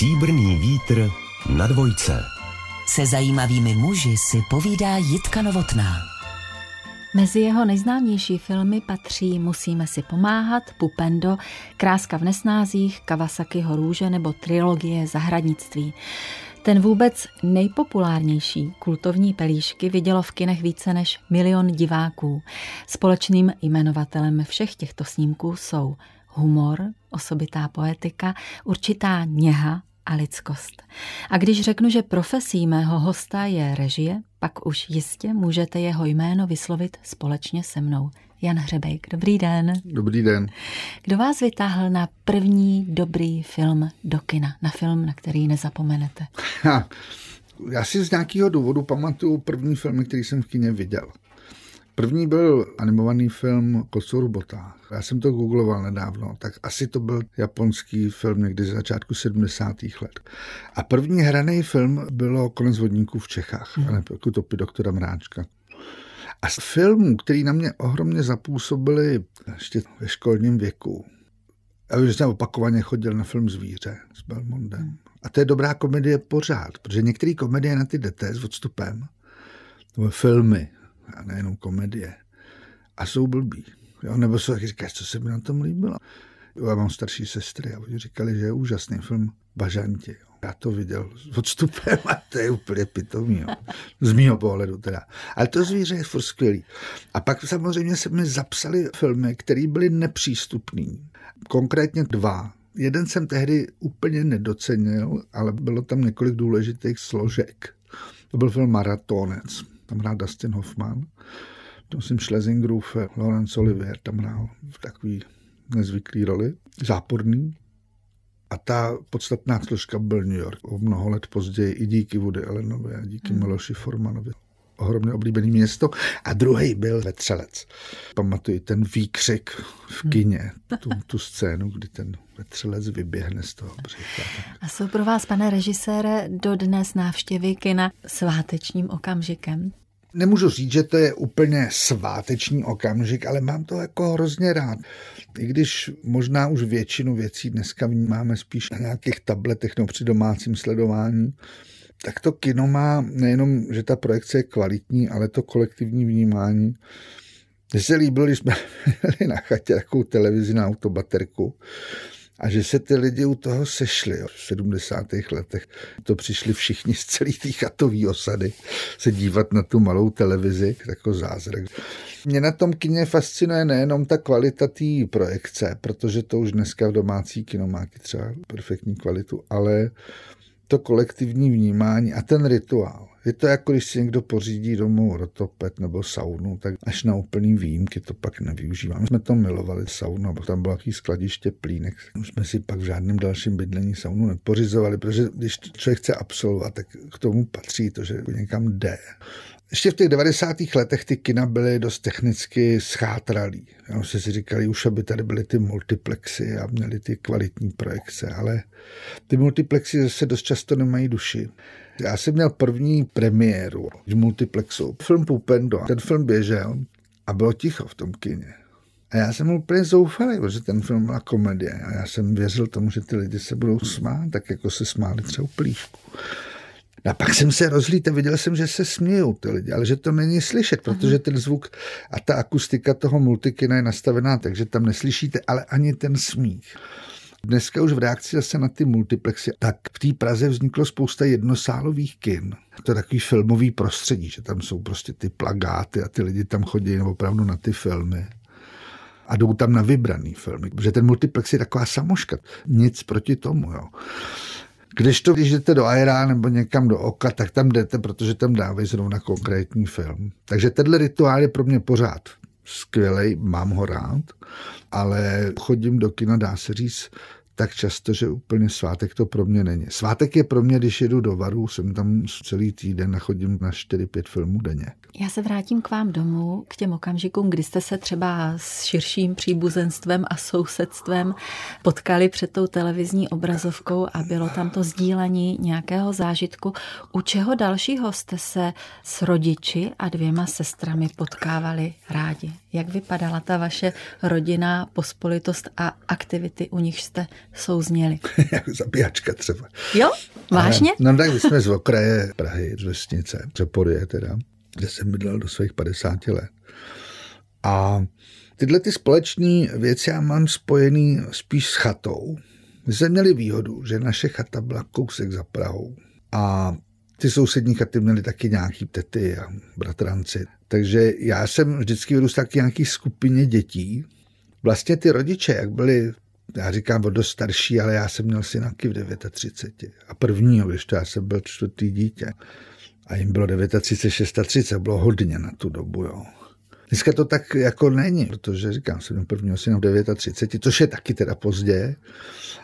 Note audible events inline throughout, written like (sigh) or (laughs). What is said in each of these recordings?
Stříbrný vítr na dvojce. Se zajímavými muži si povídá Jitka Novotná. Mezi jeho nejznámější filmy patří Musíme si pomáhat, Pupendo, Kráska v nesnázích, Kawasakiho růže nebo trilogie Zahradnictví. Ten vůbec nejpopulárnější kultovní pelíšky vidělo v kinech více než milion diváků. Společným jmenovatelem všech těchto snímků jsou humor, osobitá poetika, určitá něha a lidskost. A když řeknu, že profesí mého hosta je režie, pak už jistě můžete jeho jméno vyslovit společně se mnou. Jan Hřebejk, dobrý den. Dobrý den. Kdo vás vytáhl na první dobrý film do kina, na film, na který nezapomenete? Ha, (laughs) já si z nějakého důvodu pamatuju první film, který jsem v kině viděl. První byl animovaný film Kocour botách. Já jsem to googloval nedávno, tak asi to byl japonský film někdy z začátku 70. let. A první hraný film bylo Konec vodníků v Čechách, hmm. topy doktora Mráčka. A z filmů, který na mě ohromně zapůsobili ještě ve školním věku, já už jsem opakovaně chodil na film Zvíře s Belmondem. A to je dobrá komedie pořád, protože některé komedie na ty jdete s odstupem, nebo filmy, a nejenom komedie, a jsou blbý. Jo? Nebo se taky říkáš, co se mi na tom líbilo. Já mám starší sestry a oni říkali, že je úžasný film Bažanti. Jo. Já to viděl s odstupem a to je úplně pitomý. Jo. Z mýho pohledu teda. Ale to zvíře je furt skvělý. A pak samozřejmě se mi zapsali filmy, které byly nepřístupné. Konkrétně dva. Jeden jsem tehdy úplně nedocenil, ale bylo tam několik důležitých složek. To byl film Maratonec. Tam hrál Dustin Hoffman. To myslím Schlesingrův, Laurence Olivier tam hrál v takový nezvyklý roli. Záporný. A ta podstatná složka byl New York. O mnoho let později i díky Woody Allenovi a díky hmm. Miloši Formanovi. Ohromně oblíbený město. A druhý byl Vetřelec. Pamatuji ten výkřik v hmm. kině, tu, tu scénu, kdy ten vetřelec vyběhne z toho břicha. A jsou pro vás, pane režisére, dodnes návštěvy kina svátečním okamžikem? Nemůžu říct, že to je úplně sváteční okamžik, ale mám to jako hrozně rád. I když možná už většinu věcí dneska vnímáme spíš na nějakých tabletech nebo při domácím sledování, tak to kino má nejenom, že ta projekce je kvalitní, ale to kolektivní vnímání. Mně se líbilo, když jsme (laughs) měli na chatě takovou televizi na autobaterku a že se ty lidi u toho sešli. Jo. V 70. letech to přišli všichni z celé té chatové osady se dívat na tu malou televizi, jako zázrak. Mě na tom kině fascinuje nejenom ta kvalita té projekce, protože to už dneska v domácí kino má třeba perfektní kvalitu, ale to kolektivní vnímání a ten rituál. Je to jako když si někdo pořídí domů rotopet nebo saunu, tak až na úplný výjimky to pak nevyužíváme. jsme to milovali saunu, a tam bylo takový skladiště plínek. Už jsme si pak v žádném dalším bydlení saunu nepořizovali, protože když člověk chce absolvovat, tak k tomu patří to, že někam jde. Ještě v těch 90. letech ty kina byly dost technicky schátralý. Já se si říkali, už aby tady byly ty multiplexy a měly ty kvalitní projekce, ale ty multiplexy zase dost často nemají duši. Já jsem měl první premiéru v multiplexu. Film Pupendo. Ten film běžel a bylo ticho v tom kině. A já jsem úplně zoufalý, protože ten film byla komedie. A já jsem věřil tomu, že ty lidi se budou smát, tak jako se smáli třeba plíšku. A pak jsem se rozlít a viděl jsem, že se smějou ty lidi, ale že to není slyšet, protože ten zvuk a ta akustika toho multikina je nastavená, takže tam neslyšíte, ale ani ten smích. Dneska už v reakci zase na ty multiplexy, tak v té Praze vzniklo spousta jednosálových kin. To je takový filmový prostředí, že tam jsou prostě ty plagáty a ty lidi tam chodí opravdu na ty filmy a jdou tam na vybraný filmy, protože ten multiplex je taková samoška. Nic proti tomu, jo. Když to, když jdete do Aira nebo někam do Oka, tak tam jdete, protože tam dávají zrovna konkrétní film. Takže tenhle rituál je pro mě pořád skvělý, mám ho rád, ale chodím do kina, dá se říct, tak často, že úplně svátek to pro mě není. Svátek je pro mě, když jedu do Varu, jsem tam celý týden a chodím na 4-5 filmů denně. Já se vrátím k vám domů, k těm okamžikům, kdy jste se třeba s širším příbuzenstvem a sousedstvem potkali před tou televizní obrazovkou a bylo tam to sdílení nějakého zážitku. U čeho dalšího jste se s rodiči a dvěma sestrami potkávali rádi? Jak vypadala ta vaše rodinná pospolitost a aktivity, u nich jste souzněli? (laughs) jako zabíjačka třeba. Jo? Vážně? Ale, no tak my jsme z okraje Prahy, z vesnice, Přeporie teda, kde jsem bydlel do svých 50 let. A tyhle ty společné věci já mám spojený spíš s chatou. My jsme měli výhodu, že naše chata byla kousek za Prahou. A ty sousední chaty měly taky nějaký tety a bratranci. Takže já jsem vždycky vyrůstal taky nějaký skupině dětí. Vlastně ty rodiče, jak byli, já říkám o dost starší, ale já jsem měl synáky v 39. A prvního, to já jsem byl čtvrtý dítě. A jim bylo 39, 36, bylo hodně na tu dobu, jo. Dneska to tak jako není, protože říkám, jsem prvního syna v 39, což je taky teda pozdě.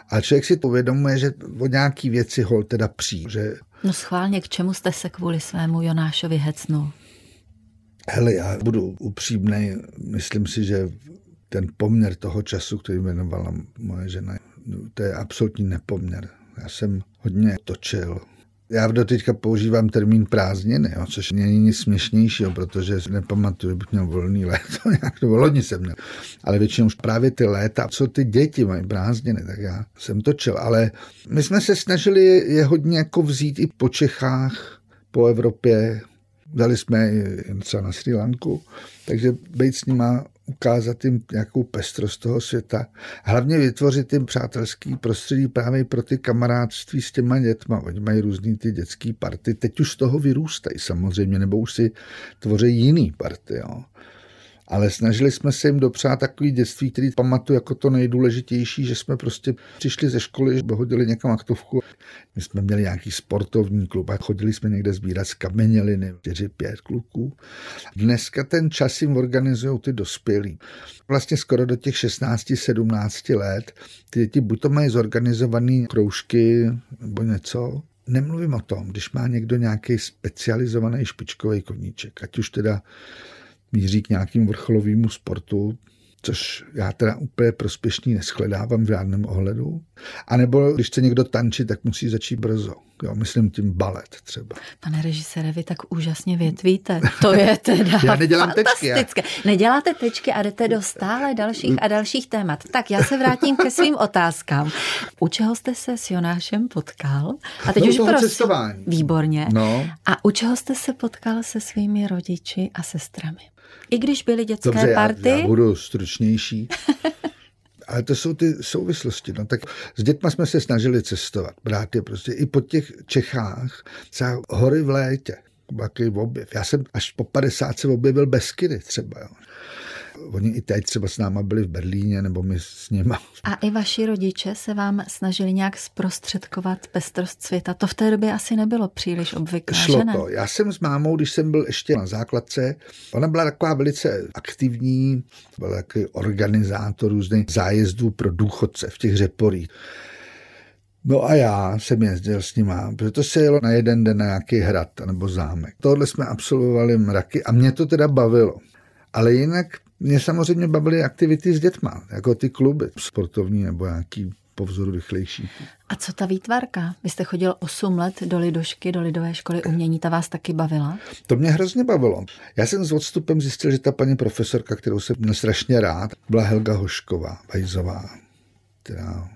A člověk si uvědomuje, že o nějaký věci hol teda přijde. Že... No schválně, k čemu jste se kvůli svému Jonášovi hecnul? Hele, já budu upřímný, myslím si, že ten poměr toho času, který jmenovala moje žena, to je absolutní nepoměr. Já jsem hodně točil, já do teďka používám termín prázdniny, jo, což není nic směšnějšího, protože nepamatuju, bych měl volný léto, (laughs) nějak to loni jsem měl. Ale většinou už právě ty léta, co ty děti mají prázdniny, tak já jsem točil. Ale my jsme se snažili je hodně jako vzít i po Čechách, po Evropě, Dali jsme jen třeba na Sri Lanku, takže být s nima ukázat jim nějakou pestrost toho světa. Hlavně vytvořit jim přátelský prostředí právě pro ty kamarádství s těma dětma. Oni mají různý ty dětský party. Teď už z toho vyrůstají samozřejmě, nebo už si tvoří jiný party. Jo ale snažili jsme se jim dopřát takový dětství, který pamatuju jako to nejdůležitější, že jsme prostě přišli ze školy, hodili někam aktovku. My jsme měli nějaký sportovní klub a chodili jsme někde sbírat z kameněliny, 4-5 kluků. Dneska ten čas jim organizují ty dospělí. Vlastně skoro do těch 16-17 let ty děti buď to mají zorganizované kroužky nebo něco, Nemluvím o tom, když má někdo nějaký specializovaný špičkový koníček, ať už teda míří k nějakým vrcholovému sportu, což já teda úplně prospěšný neschledávám v žádném ohledu. A nebo když chce někdo tančit, tak musí začít brzo. Jo, myslím tím balet třeba. Pane režisére, vy tak úžasně větvíte. To je teda (laughs) Já nedělám tečky. Já. Neděláte tečky a jdete do stále dalších a dalších témat. Tak já se vrátím ke svým otázkám. U čeho jste se s Jonášem potkal? A teď no, už prosím. Cestování. Výborně. No. A u čeho jste se potkal se svými rodiči a sestrami? I když byly dětské Dobře, party? Já, já budu stručnější. (laughs) Ale to jsou ty souvislosti. No, tak s dětma jsme se snažili cestovat, brát je prostě i po těch Čechách, třeba hory v létě, takový objev. Já jsem až po 50 se objevil Beskydy třeba. Jo. Oni i teď třeba s náma byli v Berlíně, nebo my s nimi. A i vaši rodiče se vám snažili nějak zprostředkovat pestrost světa. To v té době asi nebylo příliš obvyklé, Šlo že ne? to. Já jsem s mámou, když jsem byl ještě na základce, ona byla taková velice aktivní, byl takový organizátor různých zájezdů pro důchodce v těch řeporích. No a já jsem jezdil s nima, protože to se jelo na jeden den na nějaký hrad nebo zámek. Tohle jsme absolvovali mraky a mě to teda bavilo. Ale jinak mě samozřejmě bavily aktivity s dětma, jako ty kluby sportovní nebo nějaký po vzoru rychlejší. A co ta výtvarka? Vy jste chodil 8 let do Lidošky, do Lidové školy umění, ta vás taky bavila? To mě hrozně bavilo. Já jsem s odstupem zjistil, že ta paní profesorka, kterou jsem měl strašně rád, byla Helga Hošková, Vajzová, která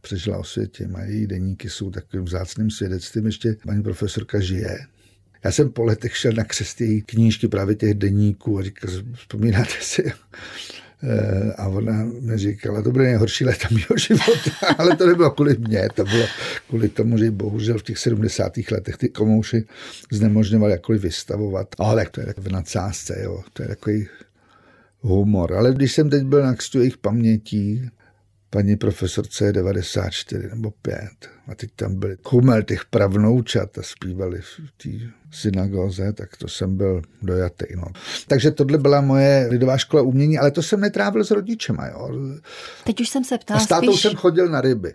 přežila o světě. A její deníky jsou takovým vzácným svědectvím. Ještě paní profesorka žije. Já jsem po letech šel na křest její knížky právě těch deníků a říkal, vzpomínáte si? Eh, a ona mi říkala, to byly nejhorší léta mého života, (laughs) ale to nebylo kvůli mě, to bylo kvůli tomu, že bohužel v těch 70. letech ty komouši znemožňovali jakkoliv vystavovat. Ale to je v nadsázce, jo, to je takový humor. Ale když jsem teď byl na kstu jejich pamětí, paní profesorce 94 nebo 5. A teď tam byli chumel těch pravnoučat a zpívali v té synagoze, tak to jsem byl dojatý. No. Takže tohle byla moje lidová škola umění, ale to jsem netrávil s rodičema. Jo. Teď už jsem se ptala A s tátou spíš... jsem chodil na ryby.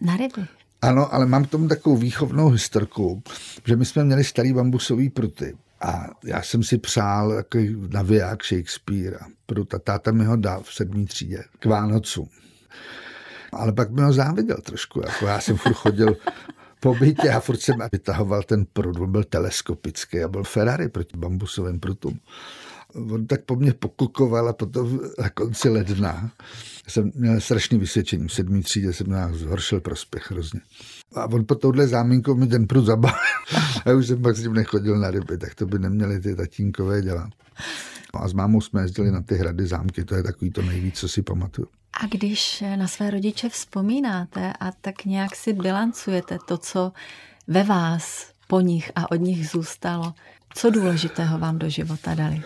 Na ryby? Ano, ale mám k tomu takovou výchovnou historku, že my jsme měli starý bambusový pruty. A já jsem si přál takový naviják Shakespeare. Pruta táta mi ho dal v sedmý třídě k Vánocům. Ale pak mi ho záviděl trošku. Jako já jsem furt chodil po bytě a furt jsem vytahoval ten prut. On byl teleskopický a byl Ferrari proti bambusovým prutům. On tak po mně pokukoval a potom na konci ledna jsem měl strašný vysvědčení. V sedmý třídě jsem nás zhoršil prospěch hrozně. A on po touhle zámínkou mi ten prut zabal. (laughs) a už jsem pak s ním nechodil na ryby, tak to by neměli ty tatínkové dělat. No a s mámou jsme jezdili na ty hrady zámky, to je takový to nejvíc, co si pamatuju. A když na své rodiče vzpomínáte a tak nějak si bilancujete to, co ve vás po nich a od nich zůstalo, co důležitého vám do života dali?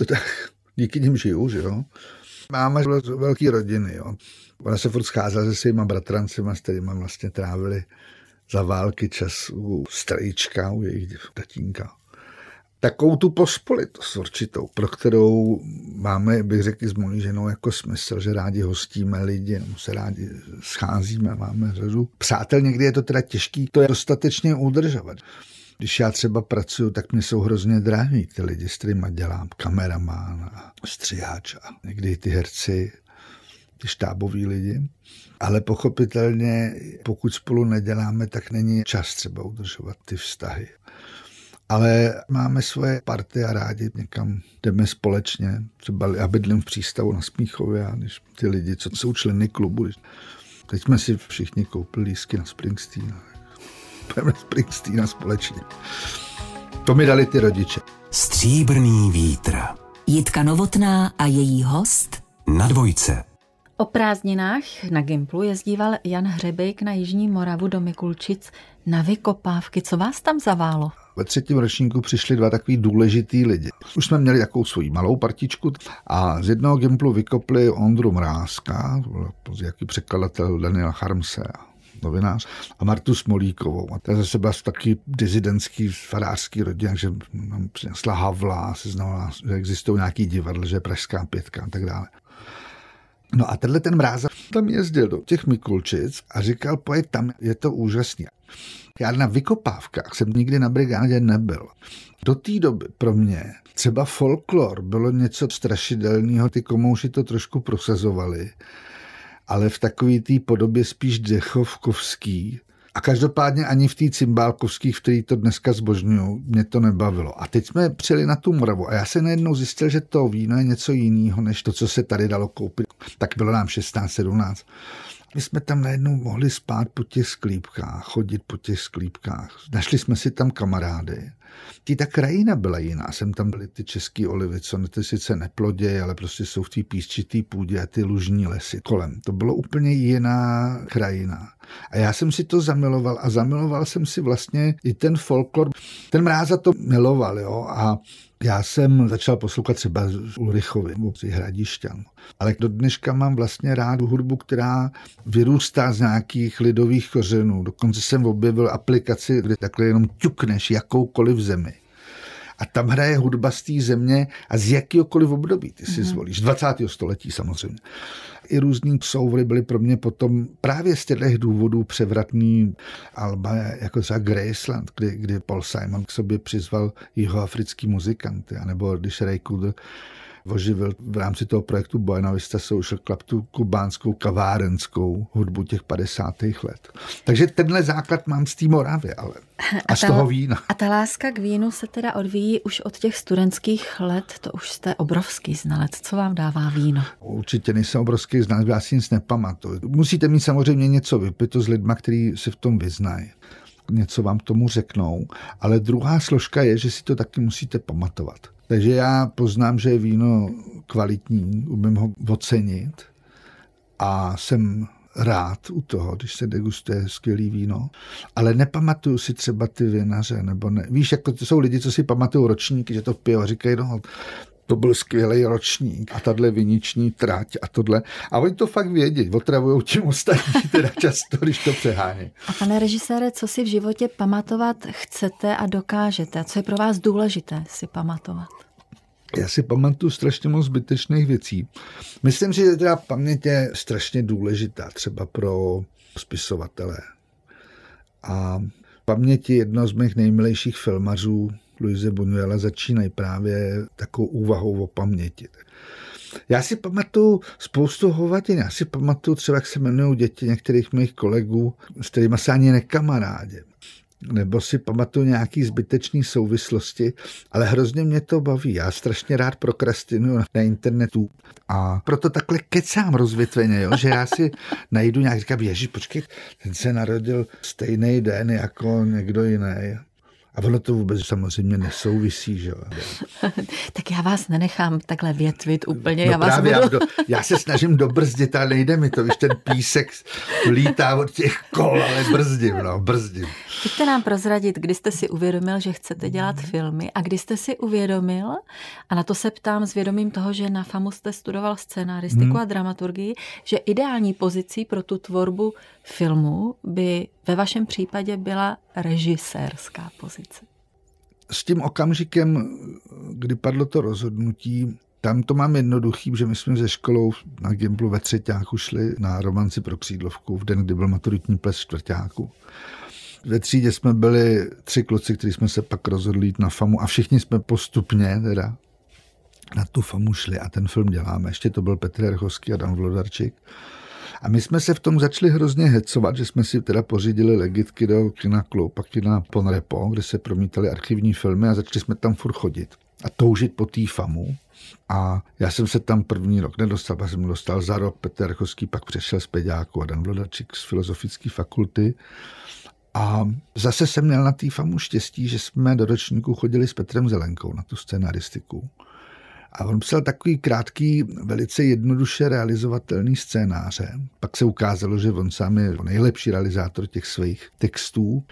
(laughs) Díky nim žiju, že jo. Z velký rodiny, jo. Ona se furt scházela se svýma bratrancema, s kterými vlastně trávili za války čas u strejčka, u jejich tatínka takovou tu pospolitost určitou, pro kterou máme, bych řekl, s mojí ženou jako smysl, že rádi hostíme lidi, nebo se rádi scházíme, máme řadu přátel. Někdy je to teda těžký to je dostatečně udržovat. Když já třeba pracuju, tak mě jsou hrozně drahý ty lidi, s kterými dělám, kameraman a střiháč a někdy ty herci, ty štáboví lidi. Ale pochopitelně, pokud spolu neděláme, tak není čas třeba udržovat ty vztahy ale máme svoje party a rádi někam jdeme společně. Třeba já bydlím v přístavu na Smíchově a když ty lidi, co jsou členy klubu, teď jsme si všichni koupili lísky na Springsteen. Půjdeme Springsteen společně. To mi dali ty rodiče. Stříbrný vítr. Jitka Novotná a její host na dvojce. O prázdninách na Gimplu jezdíval Jan Hřebejk na Jižní Moravu do Mikulčic na vykopávky. Co vás tam zaválo? Ve třetím ročníku přišli dva takový důležitý lidi. Už jsme měli takovou svoji malou partičku a z jednoho Gimplu vykopli Ondru Mrázka, to byl jaký překladatel Daniela Harmse novinář, a Martu Smolíkovou. A ta zase byla taky dizidentský farářský rodina, že nám přinesla Havla, seznala, že existují nějaký divadla, že je Pražská pětka a tak dále. No a tenhle ten mráza tam jezdil do těch Mikulčic a říkal, pojď tam, je to úžasný. Já na vykopávkách jsem nikdy na brigádě nebyl. Do té doby pro mě třeba folklor bylo něco strašidelného, ty komouši to trošku prosazovali, ale v takové té podobě spíš dechovkovský, a každopádně ani v té cymbálkovské, v který to dneska zbožňují, mě to nebavilo. A teď jsme přijeli na tu Moravu a já se najednou zjistil, že to víno je něco jiného, než to, co se tady dalo koupit. Tak bylo nám 16, 17. My jsme tam najednou mohli spát po těch sklípkách, chodit po těch sklípkách. Našli jsme si tam kamarády. Tí ta krajina byla jiná. Jsem tam byly ty české olivy, co ty sice neplodě, ale prostě jsou v té písčitý půdě a ty lužní lesy kolem. To bylo úplně jiná krajina. A já jsem si to zamiloval a zamiloval jsem si vlastně i ten folklor. Ten mráza to miloval, jo, a já jsem začal poslouchat třeba Ulrichovi, z Hradišťan. Ale do dneška mám vlastně rád hudbu, která vyrůstá z nějakých lidových kořenů. Dokonce jsem objevil aplikaci, kde takhle jenom ťukneš jakoukoliv zemi a tam hraje hudba z té země a z jakýkoliv období ty si mm-hmm. zvolíš. 20. století samozřejmě. I různý souvory byly pro mě potom právě z těchto důvodů převratný alba, jako třeba Graceland, kdy, kdy Paul Simon k sobě přizval jihoafrický muzikanty, anebo když Ray Cooder oživil v rámci toho projektu Buena Vista Social Club tu kubánskou kavárenskou hudbu těch 50. let. Takže tenhle základ mám z té Moravy, ale (laughs) a, a z ta, toho vína. A ta láska k vínu se teda odvíjí už od těch studentských let, to už jste obrovský znalec. Co vám dává víno? Určitě nejsem obrovský znalec, já si nic nepamatuju. Musíte mít samozřejmě něco vypito s lidma, kteří se v tom vyznají něco vám tomu řeknou, ale druhá složka je, že si to taky musíte pamatovat. Takže já poznám, že je víno kvalitní, umím ho ocenit a jsem rád u toho, když se degustuje skvělý víno, ale nepamatuju si třeba ty vinaře, nebo ne. Víš, jako to jsou lidi, co si pamatují ročníky, že to pijou a říkají, no, to byl skvělý ročník a tahle viniční trať a tohle. A oni to fakt vědí, otravují tím ostatní teda (laughs) často, když to přehání. A pane režisére, co si v životě pamatovat chcete a dokážete? A co je pro vás důležité si pamatovat? Já si pamatuju strašně moc zbytečných věcí. Myslím si, že teda paměť je strašně důležitá třeba pro spisovatele. A paměti jedno z mých nejmilejších filmařů, Luise Buñuela, začínají právě takovou úvahou o paměti. Já si pamatuju spoustu hovatin. Já si pamatuju třeba, jak se jmenují děti některých mých kolegů, s kterými se ani nekamarádím. nebo si pamatuju nějaký zbytečný souvislosti, ale hrozně mě to baví. Já strašně rád prokrastinuju na internetu a proto takhle kecám rozvětveně, jo? že já si najdu nějak, říkám, ježi, počkej, ten se narodil stejný den jako někdo jiný. A ono to vůbec samozřejmě nesouvisí, že jo. (laughs) tak já vás nenechám takhle větvit úplně. No já, vás právě, budu... já, do, já se snažím dobrzdit, ale nejde mi to, víš, ten písek lítá od těch kol, ale brzdím, no, brzdím. Pojďte nám prozradit, kdy jste si uvědomil, že chcete dělat filmy a kdy jste si uvědomil, a na to se ptám s vědomím toho, že na FAMu jste studoval scénaristiku hmm. a dramaturgii, že ideální pozicí pro tu tvorbu filmu by ve vašem případě byla režisérská pozice. S tím okamžikem, kdy padlo to rozhodnutí, tam to mám jednoduchý, že my jsme ze školou na Gimplu ve třetíku šli na romanci pro křídlovku v den, kdy byl maturitní ples čtvrtáku. Ve třídě jsme byli tři kluci, kteří jsme se pak rozhodli jít na FAMu a všichni jsme postupně teda na tu FAMu šli a ten film děláme. Ještě to byl Petr Erchovský a Dan Vlodarčík. A my jsme se v tom začali hrozně hecovat, že jsme si teda pořídili legitky do kina Klub a kina Ponrepo, kde se promítaly archivní filmy a začali jsme tam furt chodit a toužit po té famu. A já jsem se tam první rok nedostal, pak jsem dostal za rok, Petr Rchovský pak přešel z Peďáku a Dan Vlodačík z Filozofické fakulty. A zase jsem měl na té famu štěstí, že jsme do ročníku chodili s Petrem Zelenkou na tu scenaristiku. A on psal takový krátký, velice jednoduše realizovatelný scénáře. Pak se ukázalo, že on sám je nejlepší realizátor těch svých textů.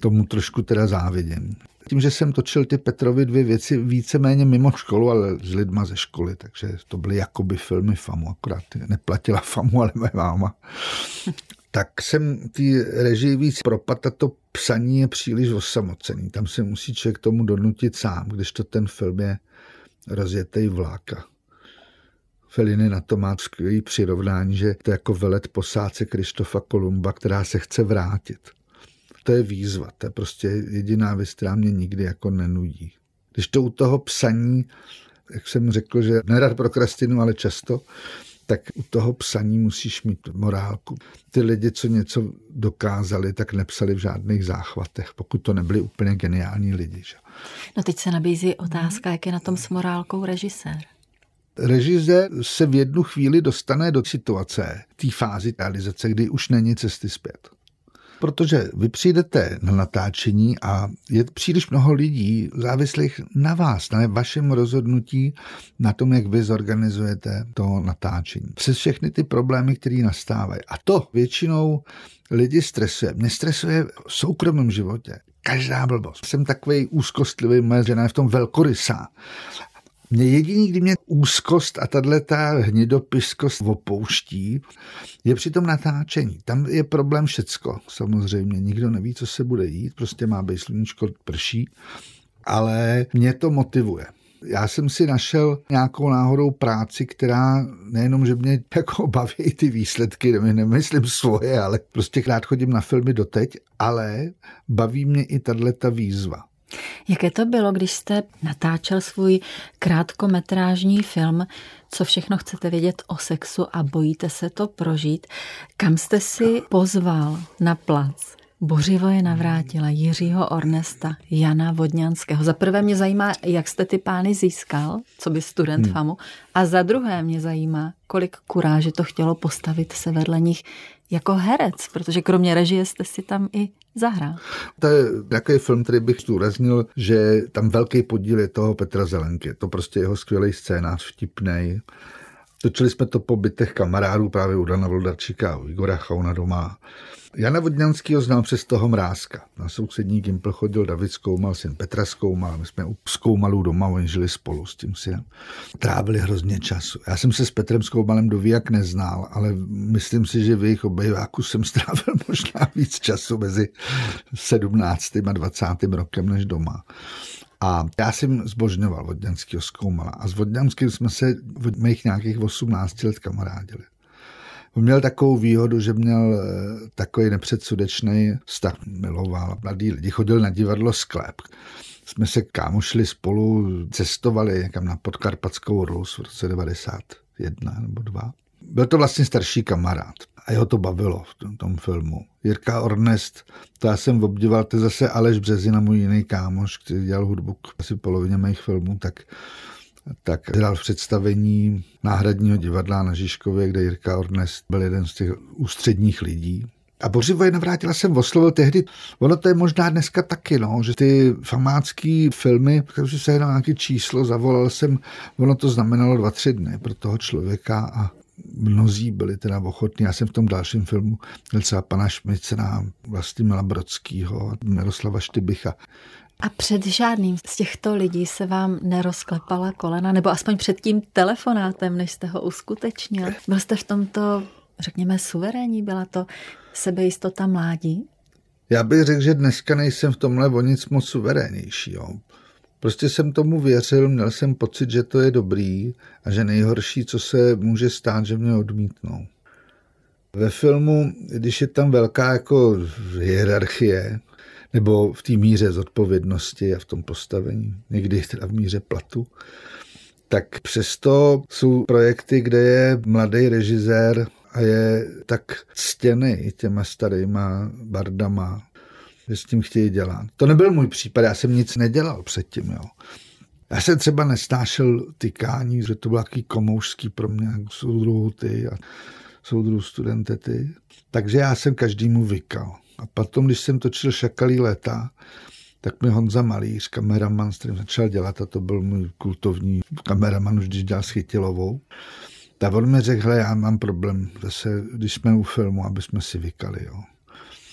Tomu trošku teda závidím. Tím, že jsem točil ty Petrovi dvě věci víceméně mimo školu, ale s lidma ze školy, takže to byly jakoby filmy FAMu, akorát neplatila FAMu, ale moje máma. tak jsem ty režii víc propad a to psaní je příliš osamocený. Tam se musí člověk tomu donutit sám, když to ten film je rozjetej vláka. Feliny na to má skvělý přirovnání, že to je jako velet posádce Krištofa Kolumba, která se chce vrátit. To je výzva, to je prostě jediná věc, která mě nikdy jako nenudí. Když to u toho psaní, jak jsem řekl, že nerad prokrastinu, ale často, tak u toho psaní musíš mít morálku. Ty lidi, co něco dokázali, tak nepsali v žádných záchvatech, pokud to nebyli úplně geniální lidi. Že? No teď se nabízí otázka, jak je na tom s morálkou režisér. Režisér se v jednu chvíli dostane do situace, té fázi realizace, kdy už není cesty zpět. Protože vy přijdete na natáčení a je příliš mnoho lidí závislých na vás, na vašem rozhodnutí, na tom, jak vy zorganizujete to natáčení. Přes všechny ty problémy, které nastávají. A to většinou lidi stresuje. Mě stresuje v soukromém životě každá blbost. Jsem takový úzkostlivý, moje žena je v tom velkorysá. Mě jediný, kdy mě úzkost a tahle ta hnidopiskost opouští, je při tom natáčení. Tam je problém všecko, samozřejmě. Nikdo neví, co se bude jít, prostě má být sluníčko, prší, ale mě to motivuje. Já jsem si našel nějakou náhodou práci, která nejenom, že mě jako baví ty výsledky, nemyslím svoje, ale prostě rád chodím na filmy doteď, ale baví mě i tato výzva. Jaké to bylo, když jste natáčel svůj krátkometrážní film, co všechno chcete vědět o sexu a bojíte se to prožít? Kam jste si pozval na plac? Bořivoje navrátila Jiřího Ornesta, Jana Vodňanského. Za prvé mě zajímá, jak jste ty pány získal, co by student hmm. FAMu, a za druhé mě zajímá, kolik kuráže to chtělo postavit se vedle nich jako herec, protože kromě režie jste si tam i zahrál. To je takový film, který bych zdůraznil, že tam velký podíl je toho Petra Zelenky. To prostě jeho skvělý scénář, vtipný. Točili jsme to po bytech kamarádů právě u Dana Vldarčíka, u Igora Chauna doma. Jana Vodňanského znal přes toho mrázka. Na sousední Gimpl chodil David Zkoumal, syn Petra Zkoumal. My jsme u Zkoumalů doma, oni žili spolu s tím synem. Trávili hrozně času. Já jsem se s Petrem Zkoumalem do jak neznal, ale myslím si, že v jejich obejváku jsem strávil (laughs) možná víc času mezi 17. a 20. rokem než doma. A já jsem zbožňoval Vodňanského zkoumala. A s Vodňanským jsme se od mých nějakých 18 let kamarádili. Měl takovou výhodu, že měl eh, takový nepředsudečný vztah, miloval mladý lidi, chodil na divadlo Sklep. Jsme se kámošili spolu, cestovali někam na podkarpatskou Rus v roce 91 nebo 2. Byl to vlastně starší kamarád. A jeho to bavilo v tom, tom filmu. Jirka Ornest, to já jsem obdival, to je zase Aleš Březina, můj jiný kámoš, který dělal hudbu k asi polovině mých filmů, tak tak dělal představení náhradního divadla na Žižkově, kde Jirka Ornest byl jeden z těch ústředních lidí. A Bořivoje navrátila jsem oslovil tehdy, ono to je možná dneska taky, no, že ty famácký filmy, když se jenom nějaké číslo, zavolal jsem, ono to znamenalo dva, tři dny pro toho člověka a mnozí byli teda ochotní. Já jsem v tom dalším filmu měl třeba pana Šmicera, Vlastimila Brodskýho, Miroslava Štybicha. A před žádným z těchto lidí se vám nerozklepala kolena, nebo aspoň před tím telefonátem, než jste ho uskutečnil? Byl jste v tomto, řekněme, suverénní? Byla to sebejistota mládí? Já bych řekl, že dneska nejsem v tomhle o nic moc suverénnější. Jo. Prostě jsem tomu věřil, měl jsem pocit, že to je dobrý a že nejhorší, co se může stát, že mě odmítnou. Ve filmu, když je tam velká jako hierarchie, nebo v té míře zodpovědnosti a v tom postavení, někdy teda v míře platu, tak přesto jsou projekty, kde je mladý režisér a je tak ctěný těma starýma bardama, že s tím chtějí dělat. To nebyl můj případ, já jsem nic nedělal předtím. Jo. Já jsem třeba nesnášel tykání, že to bylo takový komoušský pro mě, soudruhu ty a soudruhu studentety. Takže já jsem každému vykal. A potom, když jsem točil Šakalí leta, tak mi Honza Malíř, kameraman, s kterým začal dělat, a to byl můj kultovní kameraman, už když dělal s Chytilovou, tak on mi řekl, já mám problém zase, když jsme u filmu, aby jsme si vykali. Jo.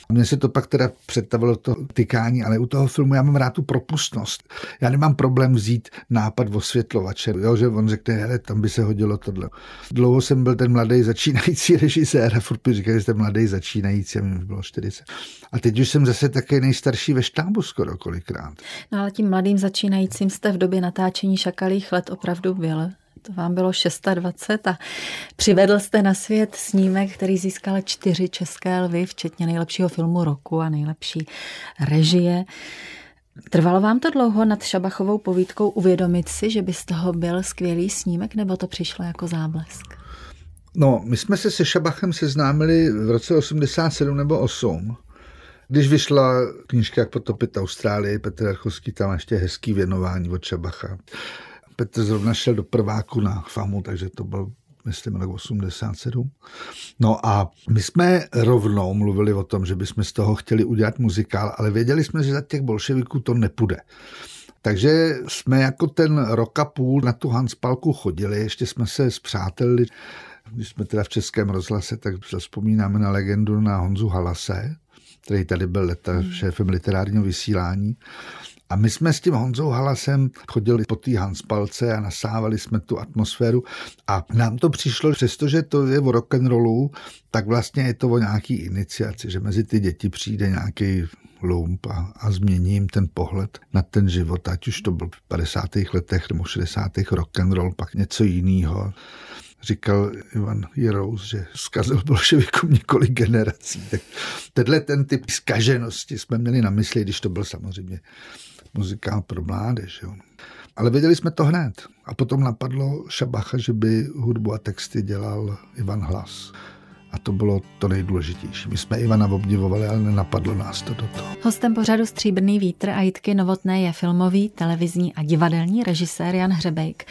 Mně se to pak teda představilo to tykání, ale u toho filmu já mám rád tu propustnost. Já nemám problém vzít nápad osvětlovače, jo, že on řekne, hele, tam by se hodilo tohle. Dlouho jsem byl ten mladý začínající (laughs) režisér a furt mi říkali, že jste mladý začínající a mi bylo 40. A teď už jsem zase také nejstarší ve štábu skoro kolikrát. No ale tím mladým začínajícím jste v době natáčení šakalých let opravdu byl to vám bylo 620 a přivedl jste na svět snímek, který získal čtyři české lvy, včetně nejlepšího filmu roku a nejlepší režie. Trvalo vám to dlouho nad Šabachovou povídkou uvědomit si, že by z toho byl skvělý snímek, nebo to přišlo jako záblesk? No, my jsme se se Šabachem seznámili v roce 87 nebo 8, když vyšla knížka Jak potopit Austrálii, Petr Archovský tam ještě hezký věnování od Šabacha. Petr zrovna šel do prváku na FAMu, takže to byl myslím rok 87. No a my jsme rovnou mluvili o tom, že bychom z toho chtěli udělat muzikál, ale věděli jsme, že za těch bolševiků to nepůjde. Takže jsme jako ten rok a půl na tu Hanspalku chodili, ještě jsme se zpřátelili, když jsme teda v Českém rozhlase, tak vzpomínáme na legendu na Honzu Halase, který tady byl leta šéfem literárního vysílání. A my jsme s tím Honzou Halasem chodili po té Hanspalce a nasávali jsme tu atmosféru a nám to přišlo, přestože to je o rock'n'rollu, tak vlastně je to o nějaký iniciaci, že mezi ty děti přijde nějaký lump a, a změní jim ten pohled na ten život, ať už to byl v 50. letech nebo 60. rock'n'roll, pak něco jiného říkal Ivan Jirous, že zkazil bolševikům několik generací. Tak tenhle ten typ zkaženosti jsme měli na mysli, když to byl samozřejmě muzikál pro mládež. Jo. Ale věděli jsme to hned. A potom napadlo Šabacha, že by hudbu a texty dělal Ivan Hlas. A to bylo to nejdůležitější. My jsme Ivana obdivovali, ale nenapadlo nás to do toho. Hostem pořadu Stříbrný vítr a Jitky Novotné je filmový, televizní a divadelní režisér Jan Hřebejk.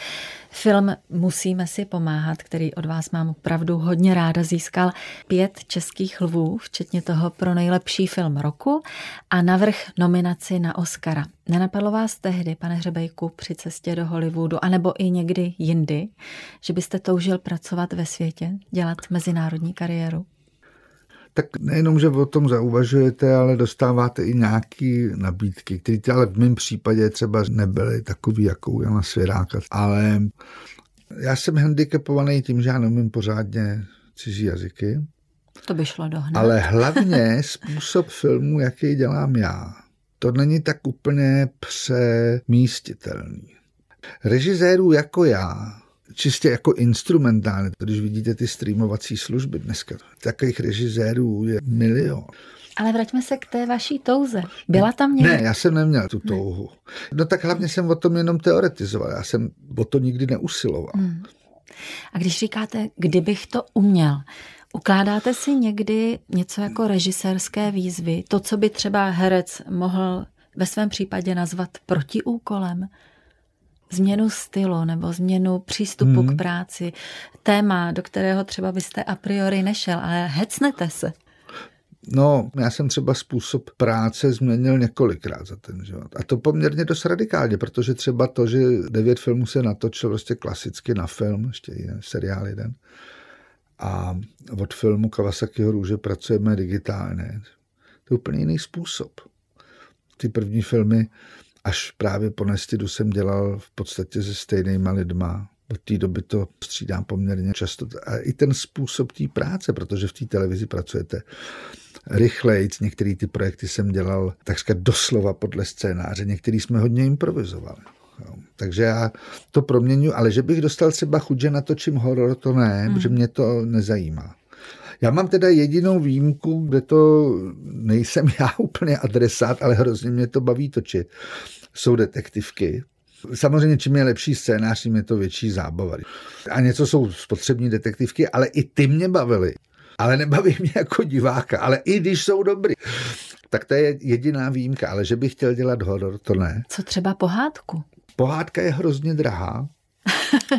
Film Musíme si pomáhat, který od vás mám opravdu hodně ráda, získal pět českých lvů, včetně toho pro nejlepší film roku a navrh nominaci na Oscara. Nenapadlo vás tehdy, pane Hřebejku, při cestě do Hollywoodu, anebo i někdy jindy, že byste toužil pracovat ve světě, dělat mezinárodní kariéru? Tak nejenom, že o tom zauvažujete, ale dostáváte i nějaké nabídky, které ale v mém případě třeba nebyly takový, jako Jana Svěráka. Ale já jsem handicapovaný tím, že já neumím pořádně cizí jazyky. To by šlo dohnat. Ale (laughs) hlavně způsob filmu, jaký dělám já, to není tak úplně přemístitelný. Režisérů jako já čistě jako instrumentálně. Když vidíte ty streamovací služby dneska, takových režisérů je milion. Ale vraťme se k té vaší touze. Byla tam někdy? Ne, já jsem neměl tu touhu. No tak hlavně jsem o tom jenom teoretizoval. Já jsem o to nikdy neusiloval. Hmm. A když říkáte, kdybych to uměl, Ukládáte si někdy něco jako režisérské výzvy? To, co by třeba herec mohl ve svém případě nazvat protiúkolem? Změnu stylu nebo změnu přístupu hmm. k práci, téma, do kterého třeba byste a priori nešel, ale hecnete se. No, já jsem třeba způsob práce změnil několikrát za ten život. A to poměrně dost radikálně, protože třeba to, že devět filmů se natočil prostě klasicky na film, ještě jeden seriál jeden. A od filmu Kawasakiho růže pracujeme digitálně. To je úplně jiný způsob. Ty první filmy, až právě po Nestidu jsem dělal v podstatě se stejnýma lidma. Od té doby to střídám poměrně často. A i ten způsob té práce, protože v té televizi pracujete rychleji. Některé ty projekty jsem dělal takřka doslova podle scénáře, některý jsme hodně improvizovali. Jo. Takže já to proměňuji, ale že bych dostal třeba chuť, že natočím horor, to ne, hmm. protože mě to nezajímá. Já mám teda jedinou výjimku, kde to nejsem (laughs) já úplně adresát, ale hrozně mě to baví točit. Jsou detektivky. Samozřejmě, čím je lepší scénář, tím je to větší zábava. A něco jsou spotřební detektivky, ale i ty mě bavily ale nebaví mě jako diváka, ale i když jsou dobrý. Tak to je jediná výjimka, ale že bych chtěl dělat horor, to ne. Co třeba pohádku? Pohádka je hrozně drahá.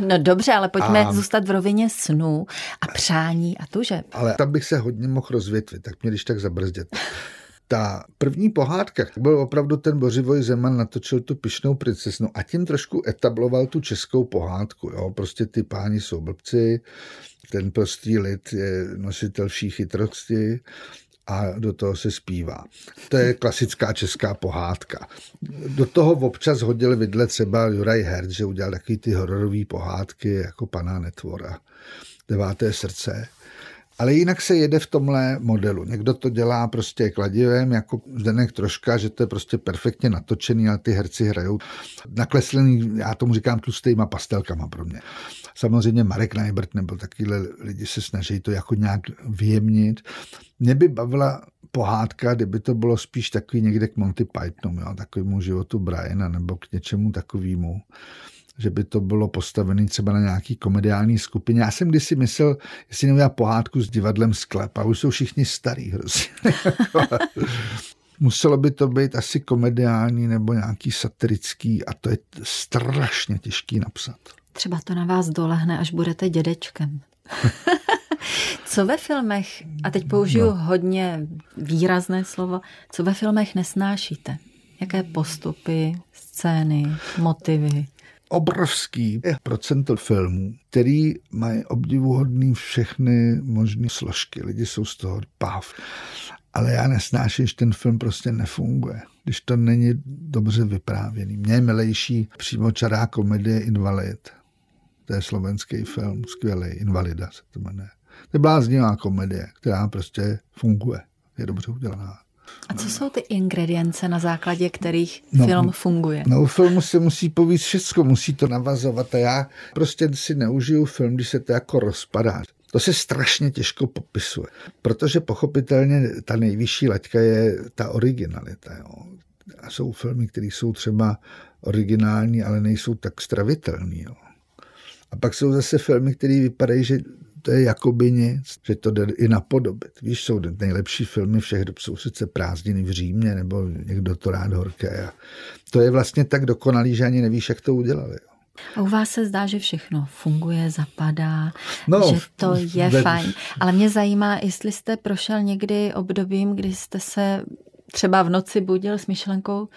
No dobře, ale pojďme a... zůstat v rovině snů a přání a tuže. Ale tam bych se hodně mohl rozvětvit, tak mě když tak zabrzdět. Ta první pohádka, byl opravdu ten Bořivoj Zeman, natočil tu pišnou princesnu a tím trošku etabloval tu českou pohádku. Jo? Prostě ty páni jsou blbci, ten prostý lid je nositel vší chytrosti a do toho se zpívá. To je klasická česká pohádka. Do toho občas hodil vidle třeba Juraj Herz, že udělal takový ty hororové pohádky jako Pana Netvora, Deváté srdce. Ale jinak se jede v tomhle modelu. Někdo to dělá prostě kladivem, jako Zdenek Troška, že to je prostě perfektně natočený, ale ty herci hrajou nakleslený, já tomu říkám tlustýma pastelkama pro mě. Samozřejmě Marek Najbrt nebo takovýhle lidi se snaží to jako nějak vyjemnit. Mě by bavila pohádka, kdyby to bylo spíš takový někde k Monty Pythonu, jo, takovému životu Briana nebo k něčemu takovému že by to bylo postavené třeba na nějaký komediální skupině. Já jsem kdysi myslel, jestli neudělá pohádku s divadlem Sklep, a už jsou všichni starý hrozně. (laughs) Muselo by to být asi komediální nebo nějaký satirický a to je strašně těžký napsat. Třeba to na vás dolehne, až budete dědečkem. (laughs) co ve filmech, a teď použiju no. hodně výrazné slovo, co ve filmech nesnášíte? Jaké postupy, scény, motivy? obrovský procento filmů, který mají obdivuhodný všechny možné složky. Lidi jsou z toho páv. Ale já nesnáším, že ten film prostě nefunguje, když to není dobře vyprávěný. Mně je milejší čará komedie Invalid. To je slovenský film, skvělý, Invalida se to jmenuje. To je bláznivá komedie, která prostě funguje, je dobře udělaná. A co jsou ty ingredience, na základě kterých no, film funguje? No u filmu se musí povíct všechno, musí to navazovat a já prostě si neužiju film, když se to jako rozpadá. To se strašně těžko popisuje, protože pochopitelně ta nejvyšší laťka je ta originalita. Jo. A jsou filmy, které jsou třeba originální, ale nejsou tak stravitelný. Jo. A pak jsou zase filmy, které vypadají, že to je jakoby nic, že to jde i napodobit. Víš, jsou nejlepší filmy všech dob, jsou sice prázdniny v Římě, nebo někdo to rád horké. A to je vlastně tak dokonalý, že ani nevíš, jak to udělali. Jo. A u vás se zdá, že všechno funguje, zapadá, no, že to je ve... fajn. Ale mě zajímá, jestli jste prošel někdy obdobím, kdy jste se třeba v noci budil s myšlenkou,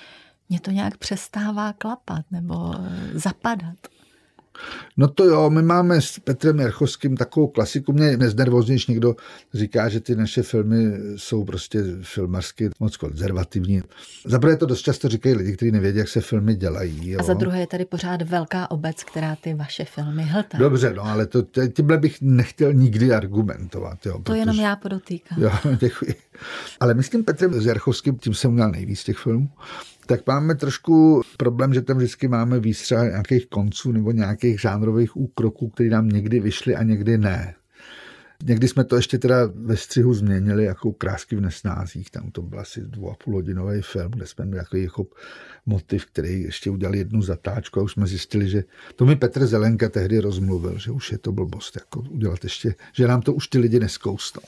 mě to nějak přestává klapat nebo zapadat. No to jo, my máme s Petrem Jarchovským takovou klasiku. Mě neznervozně, když někdo říká, že ty naše filmy jsou prostě filmarsky moc konzervativní. Za prvé to dost často říkají lidi, kteří nevědí, jak se filmy dělají. Jo. A za druhé je tady pořád velká obec, která ty vaše filmy hltá. Dobře, no ale to, tímhle bych nechtěl nikdy argumentovat. Jo, to protože... jenom já podotýkám. Jo, (laughs) děkuji. Ale myslím Petrem Jarchovským, tím jsem měl nejvíc těch filmů tak máme trošku problém, že tam vždycky máme výstřel nějakých konců nebo nějakých žánrových úkroků, které nám někdy vyšly a někdy ne. Někdy jsme to ještě teda ve střihu změnili, jako krásky v nesnázích, tam to byl asi dvou a půl hodinový film, kde jsme měli takový jako motiv, který ještě udělal jednu zatáčku a už jsme zjistili, že to mi Petr Zelenka tehdy rozmluvil, že už je to blbost, jako udělat ještě, že nám to už ty lidi neskousnou.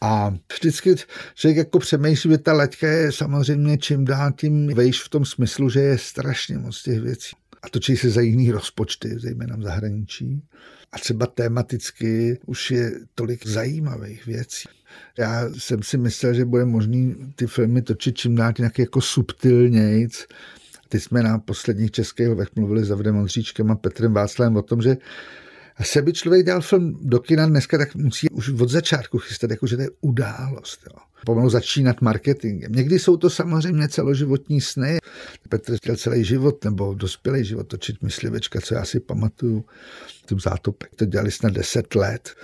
A vždycky člověk jako přemýšlí, že ta laťka je samozřejmě čím dál tím vejš v tom smyslu, že je strašně moc těch věcí. A točí se za jiný rozpočty, zejména v zahraničí. A třeba tematicky už je tolik zajímavých věcí. Já jsem si myslel, že bude možný ty filmy točit čím dál nějak jako subtilnějc. Teď jsme na posledních českých lvech mluvili s Avdem Ondříčkem a Petrem Václavem o tom, že se by člověk dal film do kina dneska, tak musí už od začátku chystat, jako že to je událost. Jo. Pomalu začínat marketingem. Někdy jsou to samozřejmě celoživotní sny. Petr chtěl celý život nebo dospělý život točit myslivečka, co já si pamatuju. Tím zátopek to dělali snad 10 let.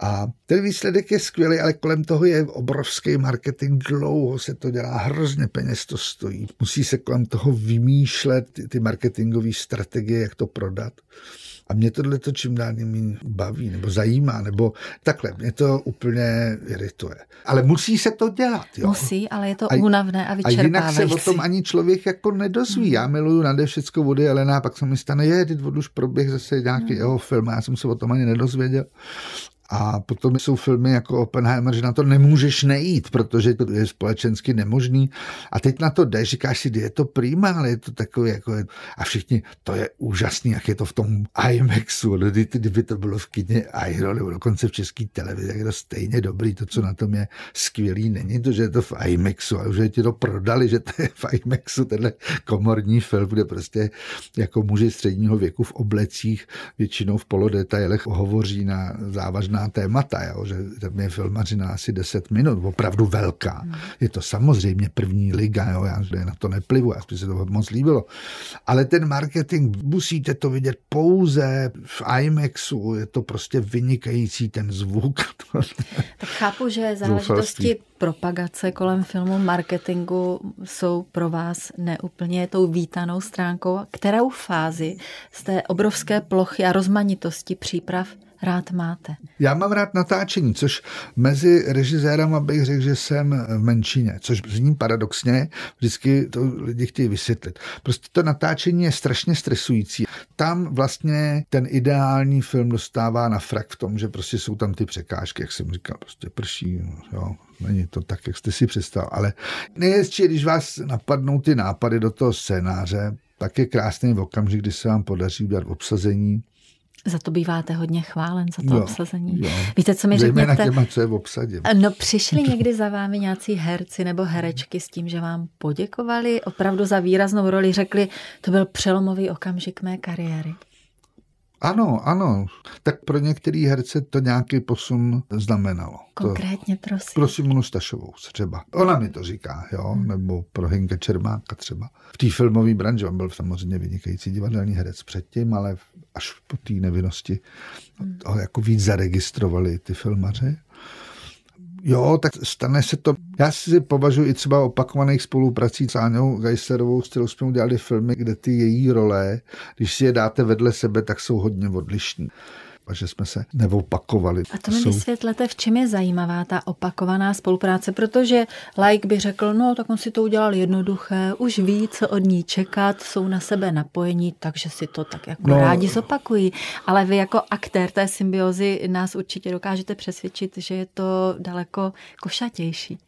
A ten výsledek je skvělý, ale kolem toho je obrovský marketing, dlouho se to dělá, hrozně peněz to stojí. Musí se kolem toho vymýšlet ty, ty marketingové strategie, jak to prodat. A mě tohle to čím dál méně baví, nebo zajímá, nebo takhle, mě to úplně irituje. Ale musí se to dělat. Jo? Musí, ale je to a, únavné a vyčerpávající. A jinak se o tom ani člověk jako nedozví. Já miluju nade všecko vody Elena, a pak se mi stane, je, teď už proběh zase nějaký hmm. jeho film, já jsem se o tom ani nedozvěděl. A potom jsou filmy jako Oppenheimer, že na to nemůžeš nejít, protože to je společensky nemožný. A teď na to jdeš, říkáš si, je to prima, ale je to takové jako... A všichni, to je úžasný, jak je to v tom IMAXu. Kdyby to bylo v kině Aero, nebo dokonce v české televizi, tak je to stejně dobrý. To, co na tom je skvělý, není to, že je to v IMAXu, ale že ti to prodali, že to je v IMAXu, tenhle komorní film, kde prostě jako muži středního věku v oblecích, většinou v polodetailech hovoří na závažná vážná témata, jo, že tam je filmařina asi 10 minut, opravdu velká. Hmm. Je to samozřejmě první liga, jo, já na to neplivu, já se to moc líbilo. Ale ten marketing, musíte to vidět pouze v IMAXu, je to prostě vynikající ten zvuk. (laughs) tak chápu, že záležitosti propagace kolem filmu, marketingu jsou pro vás neúplně tou vítanou stránkou. Kterou fázi z té obrovské plochy a rozmanitosti příprav rád máte? Já mám rád natáčení, což mezi režisérem bych řekl, že jsem v menšině, což zní paradoxně, vždycky to lidi chtějí vysvětlit. Prostě to natáčení je strašně stresující. Tam vlastně ten ideální film dostává na frak v tom, že prostě jsou tam ty překážky, jak jsem říkal, prostě prší, jo, není to tak, jak jste si představil. Ale nejhezčí když vás napadnou ty nápady do toho scénáře, tak je krásný v okamžik, kdy se vám podaří udělat obsazení, za to býváte hodně chválen, za to jo, obsazení. Jo. Víte, co mi Zejména řekněte? těma, co je v obsadě. No přišli někdy za vámi nějací herci nebo herečky s tím, že vám poděkovali opravdu za výraznou roli, řekli, to byl přelomový okamžik mé kariéry. Ano, ano. Tak pro některý herce to nějaký posun znamenalo. Konkrétně, to, prosím. Pro Simonu Stašovou třeba. Ona mi to říká, jo, hmm. nebo pro Hinka Čermáka třeba. V té filmové branži, on byl samozřejmě vynikající divadelní herec předtím, ale až po té nevinnosti hmm. ho jako víc zaregistrovali ty filmaři. Jo, tak stane se to. Já si považuji i třeba opakovaných spoluprací s Áňou Geiserovou, s kterou jsme udělali filmy, kde ty její role, když si je dáte vedle sebe, tak jsou hodně odlišní a že jsme se neopakovali. A to mi jsou... vysvětlete, v čem je zajímavá ta opakovaná spolupráce, protože like by řekl, no tak on si to udělal jednoduché, už ví, co od ní čekat, jsou na sebe napojení, takže si to tak jako no, rádi zopakují. Ale vy jako aktér té symbiozy nás určitě dokážete přesvědčit, že je to daleko košatější.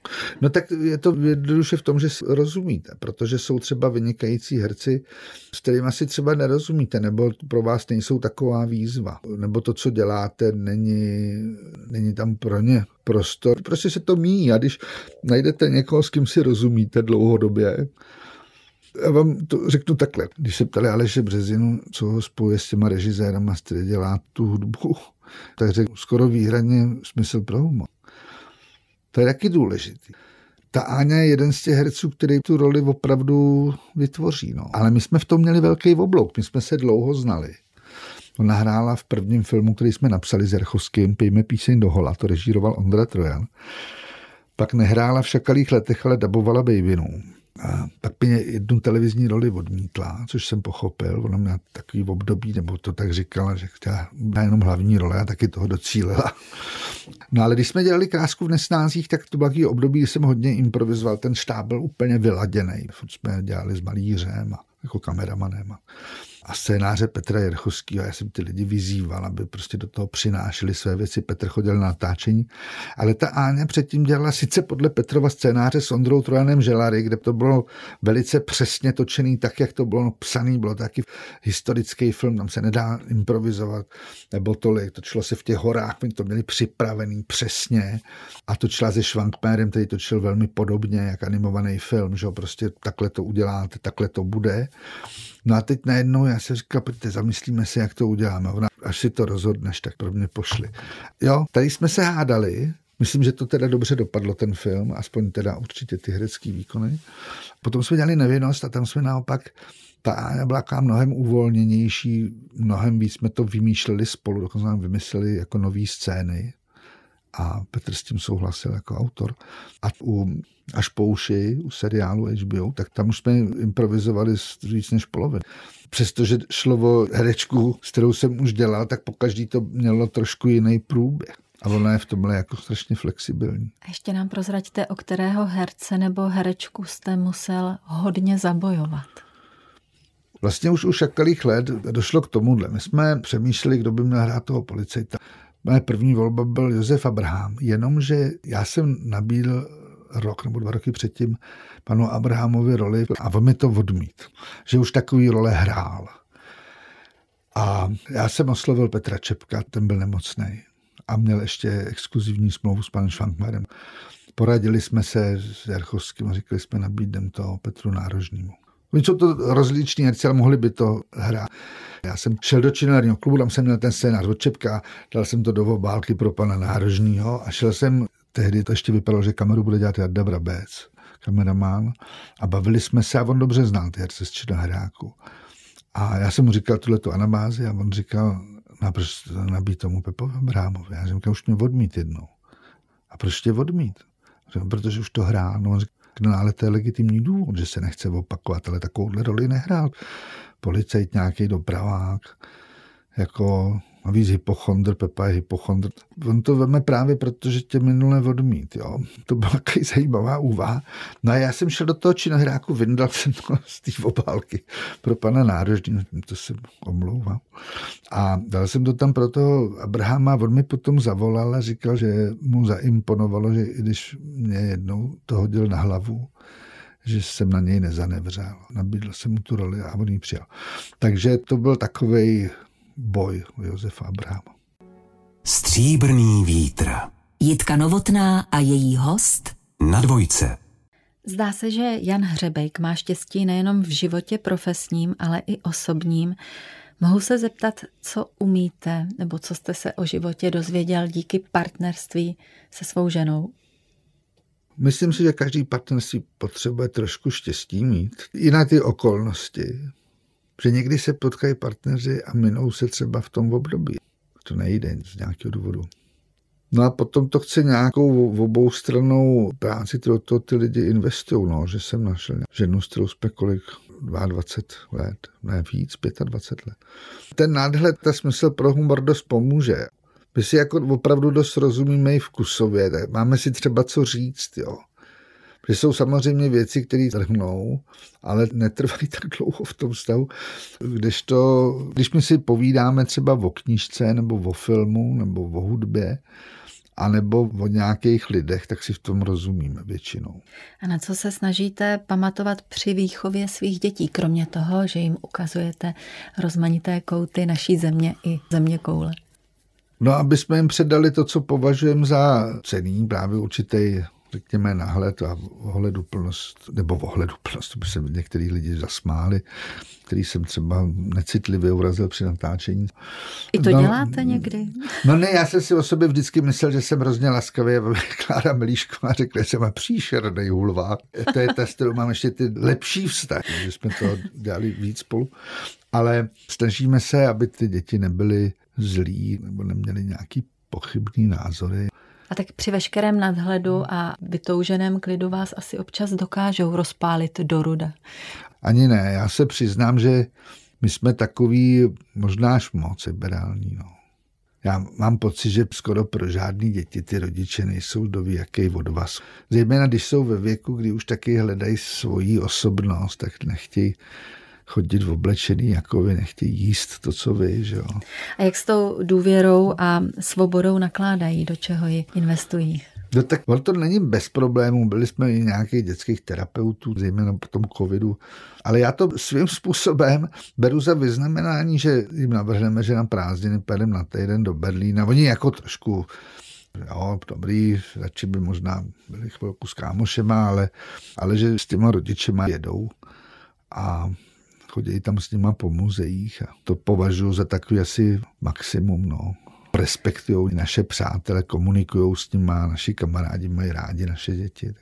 No tak je to jednoduše v tom, že rozumíte, protože jsou třeba vynikající herci, s kterými si třeba nerozumíte, nebo pro vás nejsou taková výzva, nebo to to, co děláte, není, není tam pro ně prostor. Prostě se to míjí a když najdete někoho, s kým si rozumíte dlouhodobě, já vám to řeknu takhle. Když se ptali Aleše Březinu, co ho spojuje s těma režisérama, který dělá tu hudbu, tak řekl skoro výhradně smysl pro humor. To je taky důležitý. Ta Áňa je jeden z těch herců, který tu roli opravdu vytvoří. No. Ale my jsme v tom měli velký oblouk. My jsme se dlouho znali. Ona hrála v prvním filmu, který jsme napsali s Erchovským, Pijme píseň do hola, to režíroval Ondra Trojan. Pak nehrála v šakalých letech, ale dabovala Bejvinu. A pak mě jednu televizní roli odmítla, což jsem pochopil. Ona měla takový období, nebo to tak říkala, že chtěla jenom hlavní role a taky toho docílila. No ale když jsme dělali krásku v nesnázích, tak to bylo období, kdy jsem hodně improvizoval. Ten štáb byl úplně vyladěný. Furt jsme dělali s malířem a jako kameramanem. A scénáře Petra Jerchovského. Já jsem ty lidi vyzýval, aby prostě do toho přinášeli své věci. Petr chodil na natáčení, ale ta Áňa předtím dělala sice podle Petrova scénáře s Ondrou Trojanem Želary, kde to bylo velice přesně točený, tak jak to bylo psaný, bylo taky historický film, tam se nedá improvizovat, nebo tolik, točilo se v těch horách, my to měli připravený přesně a točila se Švankmérem, který točil velmi podobně, jak animovaný film, že prostě takhle to uděláte, takhle to bude. No a teď najednou já se říkal, pojďte, zamyslíme se, jak to uděláme. Ona, až si to rozhodneš, tak pro mě pošli. Jo, tady jsme se hádali, Myslím, že to teda dobře dopadlo, ten film, aspoň teda určitě ty herecké výkony. Potom jsme dělali nevinnost a tam jsme naopak, ta Áňa byla mnohem uvolněnější, mnohem víc jsme to vymýšleli spolu, dokonce nám vymysleli jako nové scény a Petr s tím souhlasil jako autor. A u Až po uši, u seriálu HBO, tak tam už jsme improvizovali víc než polovinu. Přestože šlo o herečku, s kterou jsem už dělal, tak po každý to mělo trošku jiný průběh. A ona je v tomhle jako strašně flexibilní. A ještě nám prozraďte, o kterého herce nebo herečku jste musel hodně zabojovat. Vlastně už u šakalých let došlo k tomuhle. My jsme přemýšleli, kdo by měl hrát toho policajta. Moje první volba byl Josef Abraham, jenomže já jsem nabídl rok nebo dva roky předtím panu Abrahamovi roli a on mi to odmít, že už takový role hrál. A já jsem oslovil Petra Čepka, ten byl nemocný a měl ještě exkluzivní smlouvu s panem Švankmarem. Poradili jsme se s Jarchovským a říkali jsme, nabídnem to Petru Nárožnímu. Oni jsou to rozliční herci, ale mohli by to hrát. Já jsem šel do činárního klubu, tam jsem měl ten scénář od Čepka, dal jsem to do obálky pro pana Nárožního a šel jsem, tehdy to ještě vypadalo, že kameru bude dělat Jarda Brabec, kameraman, a bavili jsme se a on dobře znal ty herce z Činohráku. A já jsem mu říkal tuhle tu anabázi a on říkal, no proč nabít tomu Pepovi Brámovi? Já jsem říkal, už mě odmít jednou. A proč tě odmít? Říkal, protože už to hrál. No, on říkal, No ale to je legitimní důvod, že se nechce opakovat, ale takovouhle roli nehrál. Policajt nějaký dopravák, jako Navíc hypochondr, Pepa je hypochondr. On to veme právě proto, že tě minule odmít. Jo. To byla takový zajímavá úvaha. No a já jsem šel do toho činohráku, vyndal (laughs) jsem to z té obálky pro pana nárožní, to se omlouvám. A dal jsem to tam pro toho Abrahama, on mi potom zavolal a říkal, že mu zaimponovalo, že i když mě jednou to hodil na hlavu, že jsem na něj nezanevřel. Nabídl jsem mu tu roli a on ji přijal. Takže to byl takový boj Josefa Abrahama. Stříbrný vítr. Jitka Novotná a její host na dvojce. Zdá se, že Jan Hřebejk má štěstí nejenom v životě profesním, ale i osobním. Mohu se zeptat, co umíte, nebo co jste se o životě dozvěděl díky partnerství se svou ženou? Myslím si, že každý partnerství potřebuje trošku štěstí mít. I na ty okolnosti. Že někdy se potkají partneři a minou se třeba v tom období. To nejde z nějakého důvodu. No a potom to chce nějakou oboustrannou práci, kterou to ty lidi investují, no, že jsem našel ženu, s kterou jsme kolik, 22 let, ne víc, 25 let. Ten nadhled, ta smysl pro humor dost pomůže. My si jako opravdu dost rozumíme i vkusově, máme si třeba co říct, jo. Že jsou samozřejmě věci, které trhnou, ale netrvají tak dlouho v tom stavu. Když, to, když my si povídáme třeba o knížce nebo o filmu nebo o hudbě, a nebo o nějakých lidech, tak si v tom rozumíme většinou. A na co se snažíte pamatovat při výchově svých dětí, kromě toho, že jim ukazujete rozmanité kouty naší země i země koule? No, aby jsme jim předali to, co považujeme za cený, právě určitý řekněme, nahled a ohleduplnost, nebo ohleduplnost, to by se některý lidi zasmáli, který jsem třeba necitlivě urazil při natáčení. I to no, děláte někdy? No ne, já jsem si o sobě vždycky myslel, že jsem hrozně laskavý a (laughs) Klára Milíšková řekla, že jsem příšerný hulvák. To je ta, s kterou mám ještě ty lepší vztah, že jsme to dělali víc spolu. Ale snažíme se, aby ty děti nebyly zlí nebo neměly nějaký pochybný názory A tak při veškerém nadhledu a vytouženém klidu vás asi občas dokážou rozpálit do ruda. Ani ne, já se přiznám, že my jsme takový možná až moc liberální. No. Já mám pocit, že skoro pro žádný děti ty rodiče nejsou do jaký od vás. Zejména když jsou ve věku, kdy už taky hledají svoji osobnost, tak nechtějí chodit v oblečený jako vy, nechtějí jíst to, co vy. Že jo. A jak s tou důvěrou a svobodou nakládají, do čeho ji investují? No tak to není bez problémů. Byli jsme i nějakých dětských terapeutů, zejména po tom covidu. Ale já to svým způsobem beru za vyznamenání, že jim navrhneme, že na prázdniny pojedeme na týden do Berlína. Oni jako trošku jo, dobrý, radši by možná byli chvilku s kámošema, ale, ale že s těma rodičema jedou a chodí tam s nima po muzeích a to považuji za takový asi maximum, no respektují naše přátele, komunikují s nimi, naši kamarádi mají rádi naše děti.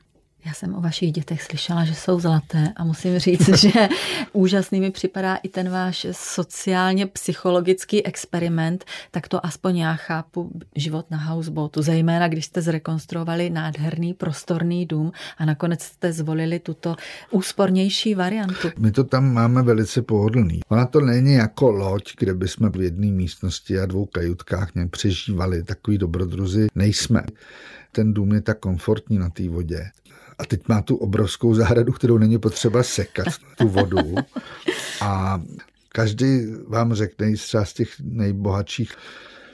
Já jsem o vašich dětech slyšela, že jsou zlaté a musím říct, (laughs) že úžasný mi připadá i ten váš sociálně psychologický experiment, tak to aspoň já chápu život na houseboatu, zejména když jste zrekonstruovali nádherný prostorný dům a nakonec jste zvolili tuto úspornější variantu. My to tam máme velice pohodlný. Ona to není jako loď, kde bychom v jedné místnosti a dvou kajutkách nějak přežívali. Takový dobrodruzi nejsme ten dům je tak komfortní na té vodě. A teď má tu obrovskou zahradu, kterou není potřeba sekat, tu vodu. A každý vám řekne, třeba z těch nejbohatších,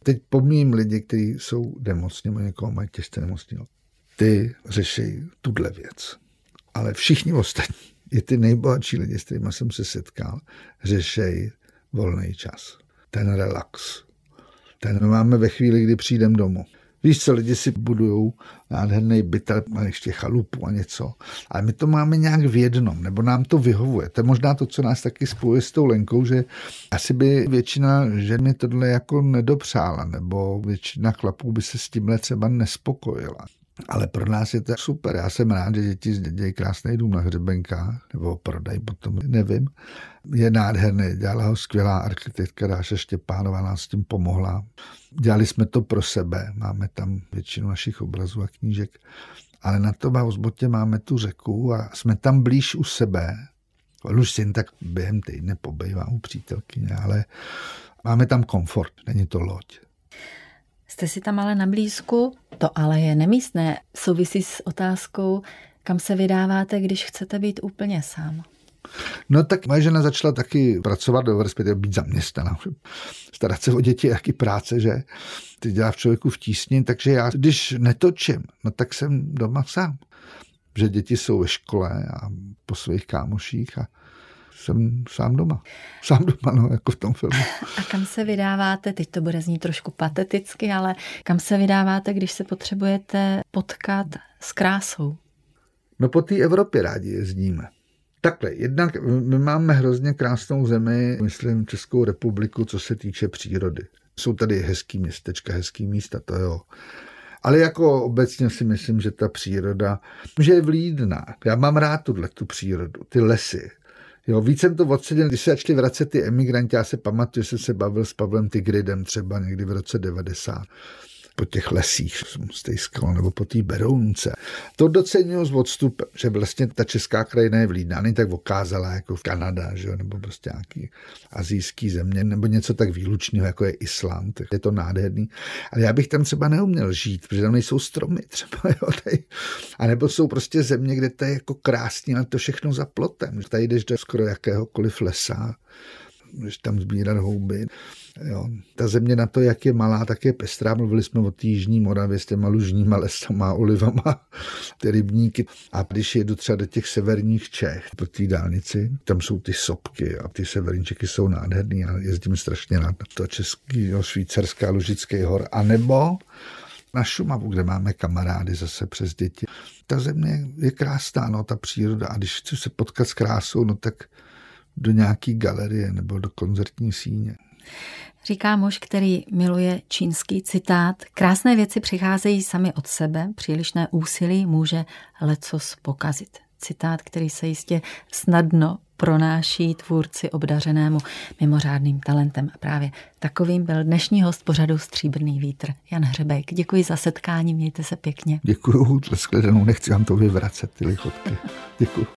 teď pomím lidi, kteří jsou nemocní, nebo někoho mají těžce nemocní, ty řeší tuhle věc. Ale všichni ostatní, i ty nejbohatší lidi, s kterými jsem se setkal, řeší volný čas. Ten relax. Ten máme ve chvíli, kdy přijdem domů. Víš co, lidi si budují nádherný byt a ještě chalupu a něco. Ale my to máme nějak v jednom, nebo nám to vyhovuje. To je možná to, co nás taky spojuje s tou Lenkou, že asi by většina žen mi tohle jako nedopřála, nebo většina chlapů by se s tímhle třeba nespokojila. Ale pro nás je to super. Já jsem rád, že děti dělají krásný dům na hřebenkách, nebo prodají potom, nevím. Je nádherný, dělala ho skvělá architektka Dáša Štěpánová, nás s tím pomohla. Dělali jsme to pro sebe, máme tam většinu našich obrazů a knížek, ale na tom Hausbotě máme tu řeku a jsme tam blíž u sebe. Jen tak během týdne pobejvá u přítelkyně, ale máme tam komfort, není to loď. Jste si tam ale na blízku, to ale je nemístné. Souvisí s otázkou, kam se vydáváte, když chcete být úplně sám. No tak moje žena začala taky pracovat, respektive být zaměstnaná. Starat se o děti je taky práce, že? Ty dělá v člověku v tísni, takže já, když netočím, no tak jsem doma sám. Že děti jsou ve škole a po svých kámoších a jsem sám doma. Sám doma, no, jako v tom filmu. A kam se vydáváte, teď to bude znít trošku pateticky, ale kam se vydáváte, když se potřebujete potkat s krásou? No po té Evropě rádi jezdíme. Takhle, jednak my máme hrozně krásnou zemi, myslím Českou republiku, co se týče přírody. Jsou tady hezký městečka, hezký místa, to jo. Ale jako obecně si myslím, že ta příroda, že je vlídná. Já mám rád tuhle tu přírodu, ty lesy. Jo, víc jsem to odseděl, když se začali vracet ty emigranti, já se pamatuju, že jsem se bavil s Pavlem Tigridem třeba někdy v roce 90 po těch lesích skal nebo po té Berounce. To docenuju s odstupem, že vlastně ta česká krajina je vlídná, není tak okázala jako v Kanada, že nebo prostě nějaký azijský země, nebo něco tak výlučného, jako je tak je to nádherný. Ale já bych tam třeba neuměl žít, protože tam nejsou stromy třeba, (laughs) jo, tady. A nebo jsou prostě země, kde to je jako krásně, ale to všechno za plotem. Tady jdeš do skoro jakéhokoliv lesa, můžeš tam sbírat houby. Jo. Ta země na to, jak je malá, tak je pestrá. Mluvili jsme o té jižní Moravě s těma lužníma lesama, olivama, (laughs) ty rybníky. A když jedu třeba do těch severních Čech, po té dálnici, tam jsou ty sopky a ty severní Čechy jsou nádherný a jezdím strašně rád na to český, jo, švýcarská Lužický hor. A nebo na Šumavu, kde máme kamarády zase přes děti. Ta země je krásná, no, ta příroda. A když chci se potkat s krásou, no tak do nějaký galerie nebo do koncertní síně. Říká muž, který miluje čínský citát. Krásné věci přicházejí sami od sebe, přílišné úsilí může lecos pokazit. Citát, který se jistě snadno pronáší tvůrci obdařenému mimořádným talentem. A právě takovým byl dnešní host pořadu Stříbrný vítr, Jan Hřebek. Děkuji za setkání, mějte se pěkně. Děkuji, shledanou, nechci vám to vyvracet, ty lichotky. (laughs) Děkuji.